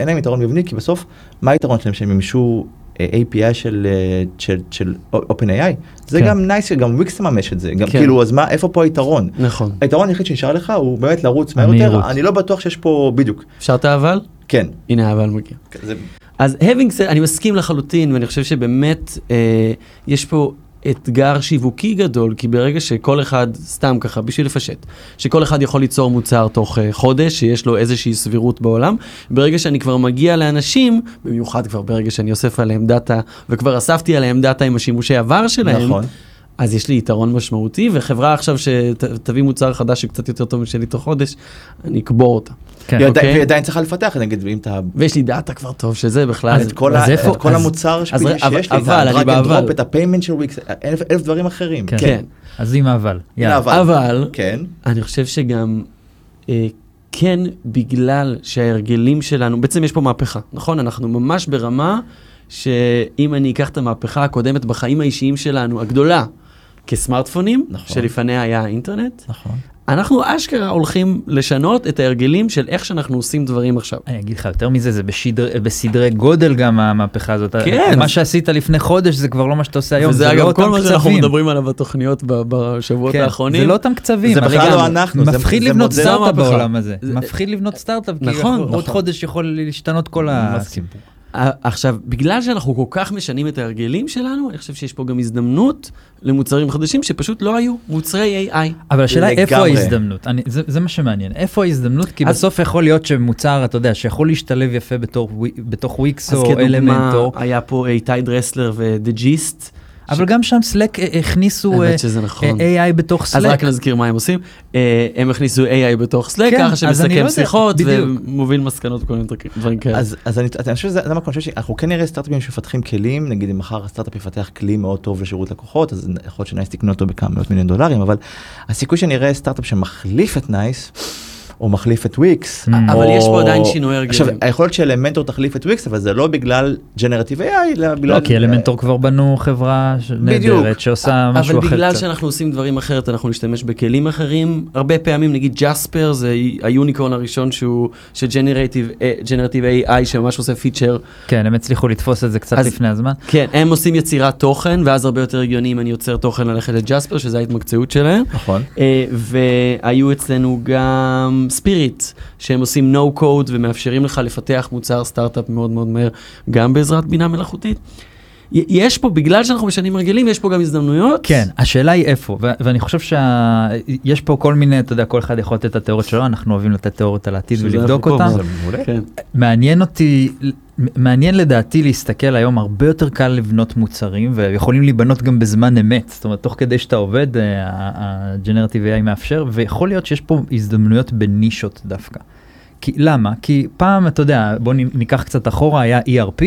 אין להם יתרון מבני כי בסוף, מה היתרון שלהם? שהם מימשו אה, API של, אה, של, של OpenAI. זה כן. גם NICE, גם וויקס ממש את זה. גם כן. כאילו, אז מה, איפה פה היתרון? נכון. היתרון היחיד שנשאר לך הוא באמת לרוץ מהר יותר. אני לא בטוח שיש פה בדיוק. אפשר את האבל? כן. הנה האבל מגיע. זה... אז having said, אני מסכים לחלוטין, ואני חושב שבאמת אה, יש פה אתגר שיווקי גדול, כי ברגע שכל אחד, סתם ככה, בשביל לפשט, שכל אחד יכול ליצור מוצר תוך אה, חודש, שיש לו איזושהי סבירות בעולם, ברגע שאני כבר מגיע לאנשים, במיוחד כבר ברגע שאני אוסף עליהם דאטה, וכבר אספתי עליהם דאטה עם השימושי עבר שלהם, נכון. אז יש לי יתרון משמעותי, וחברה עכשיו שתביא מוצר חדש שקצת יותר טוב משלי תוך חודש, אני אקבור אותה. כן. היא עדיין- אוקיי. והיא עדיין צריכה לפתח, נגיד, אם אתה... ויש לי דאטה כבר טוב שזה בכלל. את כל, אז ה... איפה- את כל אז- המוצר אז אבל- שיש לי, אבל, את drop, את הפיימנט של וויקס, אלף, אלף דברים אחרים. כן. כן. אז עם. אבל. אבל כן. אני חושב שגם אה, כן בגלל שההרגלים שלנו, בעצם יש פה מהפכה, נכון? אנחנו ממש ברמה שאם אני אקח את המהפכה הקודמת בחיים האישיים שלנו, הגדולה, כסמארטפונים, נכון. שלפניה היה האינטרנט, נכון. אנחנו אשכרה הולכים לשנות את ההרגלים של איך שאנחנו עושים דברים עכשיו. אני אגיד לך יותר מזה, זה בשידר, בסדרי גודל גם המהפכה הזאת. כן. מה שעשית לפני חודש זה כבר לא מה שאתה עושה היום, וזה זה לא אגב אותם כל מה שאנחנו קצבים. מדברים עליו בתוכניות בשבועות כן, האחרונים. זה לא אותם קצבים. זה בכלל לא אנחנו, זה- מפחיד זה לבנות מודל סטארט-אפ. בעולם הזה. זה- מפחיד לבנות סטארט-אפ, כי נכון, עוד נכון. חודש יכול להשתנות כל הסיפור. עכשיו, בגלל שאנחנו כל כך משנים את ההרגלים שלנו, אני חושב שיש פה גם הזדמנות למוצרים חדשים שפשוט לא היו מוצרי AI. אבל השאלה היא איפה. ההזדמנות, אני, זה, זה מה שמעניין, איפה ההזדמנות? כי אז- בסוף יכול להיות שמוצר, אתה יודע, שיכול להשתלב יפה בתור, בתוך וויקס אז או כדוגמה, אלמנטור. היה פה איתי דרסלר ודה ג'יסט, אבל גם שם סלק אה, הכניסו אה, שזה נכון. אה, AI בתוך אז Slack. רק נזכיר מה הם עושים. אה, הם הכניסו AI בתוך Slack, כן, ככה אז שמסכם לו שיחות. ומוביל מסקנות וכל מיני דברים כאלה. אז, אז אני, אני חושב שזה זה המקום שאנחנו כן נראה סטארט-אפים שמפתחים כלים, נגיד אם מחר הסטארט-אפ יפתח כלי מאוד טוב לשירות לקוחות, אז יכול להיות שנייס תקנו אותו בכמה מאות מיליון דולרים, אבל הסיכוי שנראה סטארט-אפ שמחליף את נייס, או מחליף את וויקס, Mm. אבל. יש פה עדיין שינוי עכשיו, הרגלים. יכול להיות שאלמנטור תחליף את וויקס, אבל זה לא בגלל generative AI, אלא בגלל... לא, כי אלמנטור כבר בנו חברה. נהדרת שעושה משהו אבל אחר. בגלל קצת. שאנחנו עושים דברים אחרת, אנחנו נשתמש בכלים אחרים. הרבה פעמים, נגיד ג'ספר זה ה unicorn הראשון שהוא, ש generative AI שממש עושה פיצ'ר. כן, הם הצליחו לתפוס את זה קצת אז- לפני הזמן. כן, הם עושים יצירת תוכן, ואז הרבה יותר הגיוני אם אני יוצר תוכן ללכת לג'ספר, שזה ההתמקצעות שלהם. נכון. אה, והיו אצלנו גם ספיריט, שהם עושים no code ומאפשרים לך לפתח מוצר סטארט-אפ מאוד מאוד מהר, גם בעזרת בינה מלאכותית. יש פה, בגלל שאנחנו בשנים רגילים, יש פה גם הזדמנויות. כן, השאלה היא איפה, ו- ואני חושב שיש פה כל מיני, אתה יודע, כל אחד יכול לתת את התיאוריות שלו, אנחנו אוהבים לתת תיאוריות על העתיד ולבדוק אותן. כן. מעניין אותי, מעניין לדעתי להסתכל היום, הרבה יותר קל לבנות מוצרים, ויכולים להיבנות גם בזמן אמת, זאת אומרת, תוך כדי שאתה עובד, ה-Generative AI מאפשר, ויכול להיות שיש פה הזדמנויות בנישות דווקא. כי, למה? כי פעם, אתה יודע, בוא ניקח קצת אחורה, היה ERP,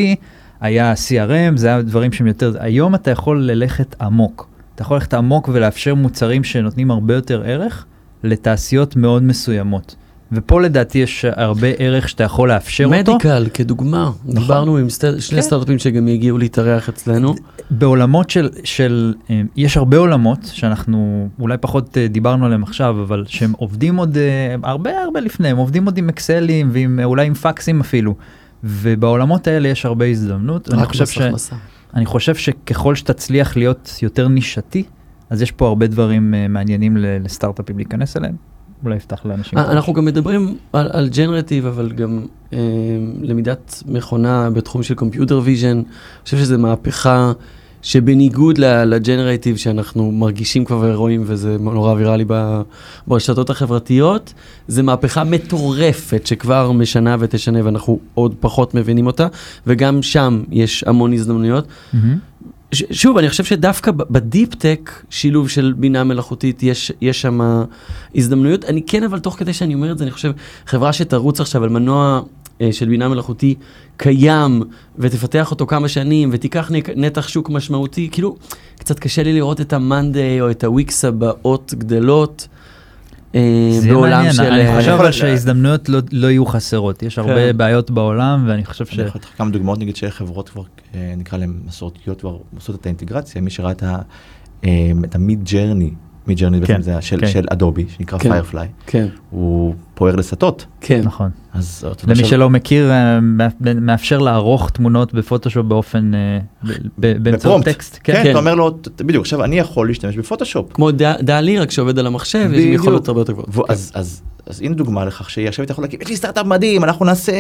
היה CRM, זה היה דברים שהם יותר, היום אתה יכול ללכת עמוק. אתה יכול ללכת עמוק ולאפשר מוצרים שנותנים הרבה יותר ערך לתעשיות מאוד מסוימות. ופה לדעתי יש הרבה ערך שאתה יכול לאפשר אותו. מדיקל, כדוגמה. דיברנו עם סט- שני כן. סטארט-אפים שגם יגיעו להתארח אצלנו. בעולמות של, של, אה, יש הרבה עולמות שאנחנו אולי פחות אה, דיברנו עליהם עכשיו, אבל שהם עובדים עוד אה, הרבה הרבה לפני, הם עובדים עוד עם אקסלים ועם, אה, אולי עם פקסים אפילו. ובעולמות האלה יש הרבה הזדמנות. אני חושב, ש. אני חושב שככל שתצליח להיות יותר נישתי, אז יש פה הרבה דברים אה, מעניינים לסטארט-אפים להיכנס אליהם. אולי יפתח לאנשים. אה, אנחנו גם מדברים על, על generative, אבל גם אה, למידת מכונה בתחום של computer vision. אני חושב שזו מהפכה שבניגוד ל generative שאנחנו מרגישים כבר ורואים, וזה נורא ויראלי ברשתות החברתיות, זו מהפכה מטורפת שכבר משנה ותשנה ואנחנו עוד פחות מבינים אותה, וגם שם יש המון הזדמנויות. ש- שוב, אני חושב שדווקא ב deep tech, שילוב של בינה מלאכותית, יש, יש שם הזדמנויות. אני כן, אבל תוך כדי שאני אומר את זה, אני חושב, חברה שתרוץ עכשיו על מנוע של בינה מלאכותי קיים, ותפתח אותו כמה שנים, ותיקח נתח שוק משמעותי, כאילו, קצת קשה לי לראות את המאנדיי או את הוויקס הבאות גדלות. אה, בעולם מעניין, של... אני אה, חושב אבל שההזדמנויות לא- לא יהיו חסרות, יש הרבה כן. בעיות בעולם ואני חושב ש... אני יכול לתת לך כמה דוגמאות, נגיד שחברות כבר, אה, נקרא להן מסורתיות, כבר עושות את האינטגרציה, מי שראה את אה, ה Midjourney, Midjourney בעצם זה של- כן. Adobe, שנקרא כן. Firefly, כן, הוא פוער לסטות, כן. נכון. אז למי ש- שלא מכיר, אה, מא- מאפשר לערוך תמונות בפוטושופ באופן, אה, באמצעות ב prompt. טקסט. כן, כן. אתה אומר לו, "ת- בדיוק, עכשיו אני יכול להשתמש בפוטושופ. כמו ד- DALL-E, רק שעובד על המחשב, יש. יכולות הרבה יותר גבוהות. אז- אז אז הנה דוגמה לכך שעכשיו אתה יכול להגיד, יש לי סטארט-אפ מדהים, אנחנו נעשה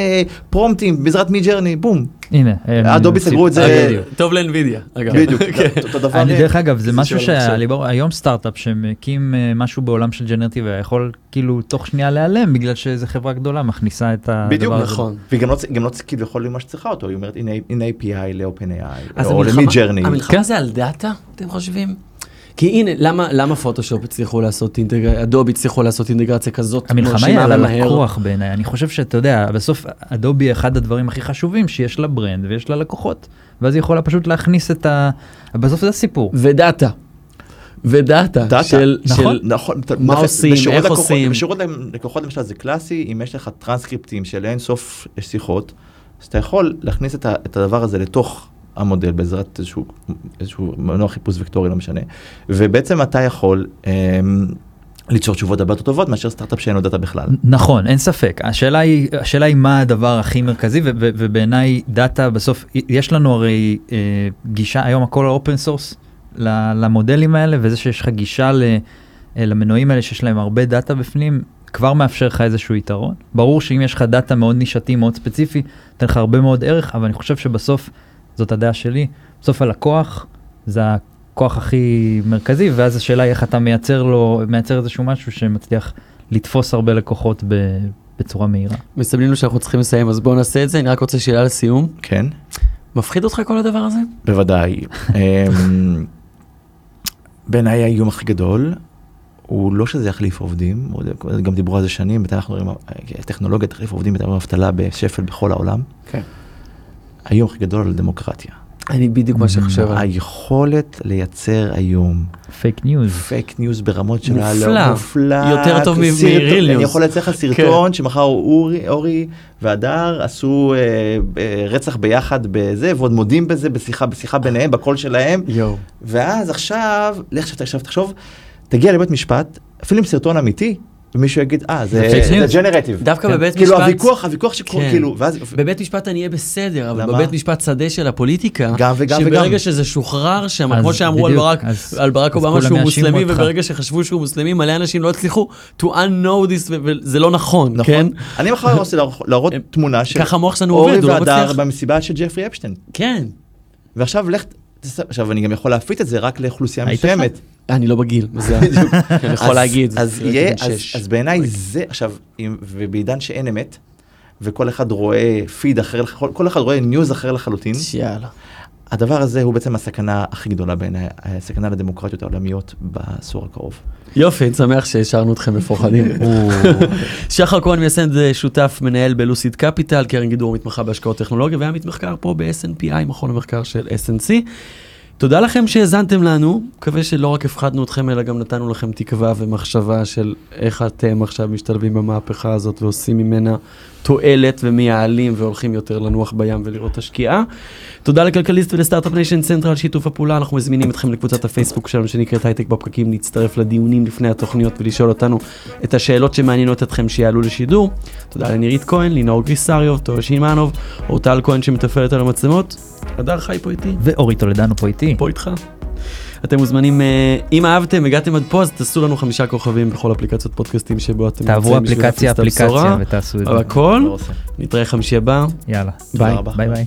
פרומפטים בעזרת Midjourney, בום. הנה. הם Adobe סגרו את זה. אה. טוב לאנווידיה, אגב. בדיוק, [LAUGHS] כן. אותו דבר. אני אה, דרך אגב זה משהו של המחשב. שהליבור היום סטארט-אפ שמקים אה, משהו בעולם של generative יכול כאילו תוך שנייה להיעלם בגלל שאיזה חברה גדולה מכניסה את הדבר הזה. בדיוק, נכון. והיא גם לא, גם לא כביכול מה שצריכה אותו, היא אומרת הנה, API ל-OpenAI, אז או המלחמה- ל Midjourney. המלחמה כן. זה על דאטה, אתם חושבים? כי הנה, למה, למה פוטושופ הצליחו לעשות אינטגרציה, Adobe הצליחו לעשות אינטגרציה כזאת המלחמה היא על? הלקוח בעיניי, אני חושב שאתה יודע, בסוף Adobe אחד הדברים הכי חשובים שיש לה brand ויש לה לקוחות, ואז היא יכולה פשוט להכניס את ה... בסוף זה הסיפור. ודאטה. ודאטה. דאטה, של, נכון. של, נכון, אתה- מה נכון, עושים, איך לקוחות- עושים. בשירות לקוחות למשל זה קלאסי, אם יש לך טרנסקריפטים של אין סוף שיחות, אז אתה יכול להכניס את, ה, את הדבר הזה לתוך המודל בעזרת איזשהו, איזשהו מנוע חיפוש וקטורי, לא משנה, ובעצם אתה יכול אמ, ליצור תשובות הרבה יותר טובות מאשר סטארט-אפ שאין לו דאטה בכלל. נכון, אין ספק. השאלה היא, השאלה היא מה הדבר הכי מרכזי, ובעיניי דאטה בסוף, יש לנו הרי אה, גישה, היום הכל open source למודלים האלה, וזה שיש לך גישה ל, אה, למנועים האלה שיש להם הרבה דאטה בפנים, כבר מאפשר לך איזשהו יתרון. ברור שאם יש לך דאטה מאוד נישתי, מאוד ספציפי, נותן לך הרבה מאוד ערך, אבל אני חושב שבסוף, זאת הדעה שלי, בסוף הלקוח זה הכוח הכי מרכזי, ואז השאלה היא איך אתה מייצר לו, מייצר איזשהו משהו שמצליח לתפוס הרבה לקוחות ב- בצורה מהירה. מסמנים לו שאנחנו צריכים לסיים, אז בואו נעשה את זה. אני רק רוצה שאלה לסיום. כן? מפחיד אותך כל הדבר הזה? בוודאי. [LAUGHS] בעיניי האיום הכי גדול הוא לא שזה יחליף עובדים, גם דיברו על זה שנים, מתי אנחנו רואים, טכנולוגיה תחליף עובדים, מתי רואים אבטלה בשפל בכל העולם. כן. האיום הכי גדול על דמוקרטיה. אני בדיוק מה שחושב. היכולת לייצר היום fake news. fake news ברמות של מופלא. מופלא, יותר טוב מ- סרטון- מ-real. אני יכול לייצר לך סרטון שמחר אורי, והדר עשו אה, אה, רצח ביחד בזה ועוד מודים בזה בשיחה בשיחה ביניהם בקול שלהם. ואז עכשיו לך עכשיו תחשוב תגיע לבית משפט אפילו עם סרטון אמיתי ומישהו יגיד אה זה fake זה news." ג'נרטיב דווקא בבית כאילו משפט- הוויכוח הוויכוח שקורה כן. כאילו ואז בבית משפט אני אהיה בסדר, אבל? בבית משפט שדה של הפוליטיקה, גם וגם שברגע וגם. שזה שוחרר שם, כמו שאמרו על ברק, אובמה שהוא מוסלמי. וברגע שחשבו שהוא מוסלמי, מלא אנשים לא הצליחו to unknow this, וזה לא נכון, נכון כן? אני מחר רוצה [LAUGHS] להראות- תמונה של ככה המוח שלנו אורי עובד, הוא לא והדר מצליח. במסיבה של ג'פרי אפשטיין כן. ועכשיו לך, עכשיו אני גם יכול להפיץ את זה רק לאוכלוסייה מסוימת. אני לא בגיל, [LAUGHS] זה [LAUGHS] אני יכול להגיד. אז יהיה, אז- בעיניי זה, עכשיו, ובעידן שאין אמת, וכל אחד רואה פיד אחר, כל אחד רואה news אחר לחלוטין, יאללה. הדבר הזה הוא בעצם הסכנה הכי גדולה בעיניי, הסכנה לדמוקרטיות העולמיות בעשור הקרוב. יופי, אני שמח שהשארנו אתכם מפוחדים. [LAUGHS] שחר כהן מייסד אה, שותף מנהל ב Lucid Capital, קרן גידור מתמחה בהשקעות טכנולוגיה ועמית מחקר פה ב-SNPI, מכון המחקר של SNC. תודה לכם שהאזנתם לנו, מקווה שלא רק הפחדנו אתכם אלא גם נתנו לכם תקווה ומחשבה של איך אתם עכשיו משתלבים במהפכה הזאת ועושים ממנה תועלת ומייעלים והולכים יותר לנוח בים ולראות את השקיעה. תודה לכלכליסט ול Start-Up Nation Central על שיתוף הפעולה, אנחנו מזמינים אתכם לקבוצת הפייסבוק שלנו שנקראת הייטק בפקקים, להצטרף לדיונים לפני התוכניות ולשאול אותנו את השאלות שמעניינות אתכם שיעלו לשידור. תודה לנירית כהן, לינור גריסריוב, טובה שימאנוב, אורטל כהן שמתפעלת על המצלמות, הדר חי פה איתי. ואורי טולדנו פה איתי. פה איתך. אתם מוזמנים, אה, אם אהבתם, הגעתם עד פה, אז תעשו לנו חמישה כוכבים בכל אפליקציות פודקאסטים שבו אתם תעברו אפליקציה. אפליקציה ותעשו את זה. הכל, לא. נתראה חמישי הבא. יאללה. ביי ביי.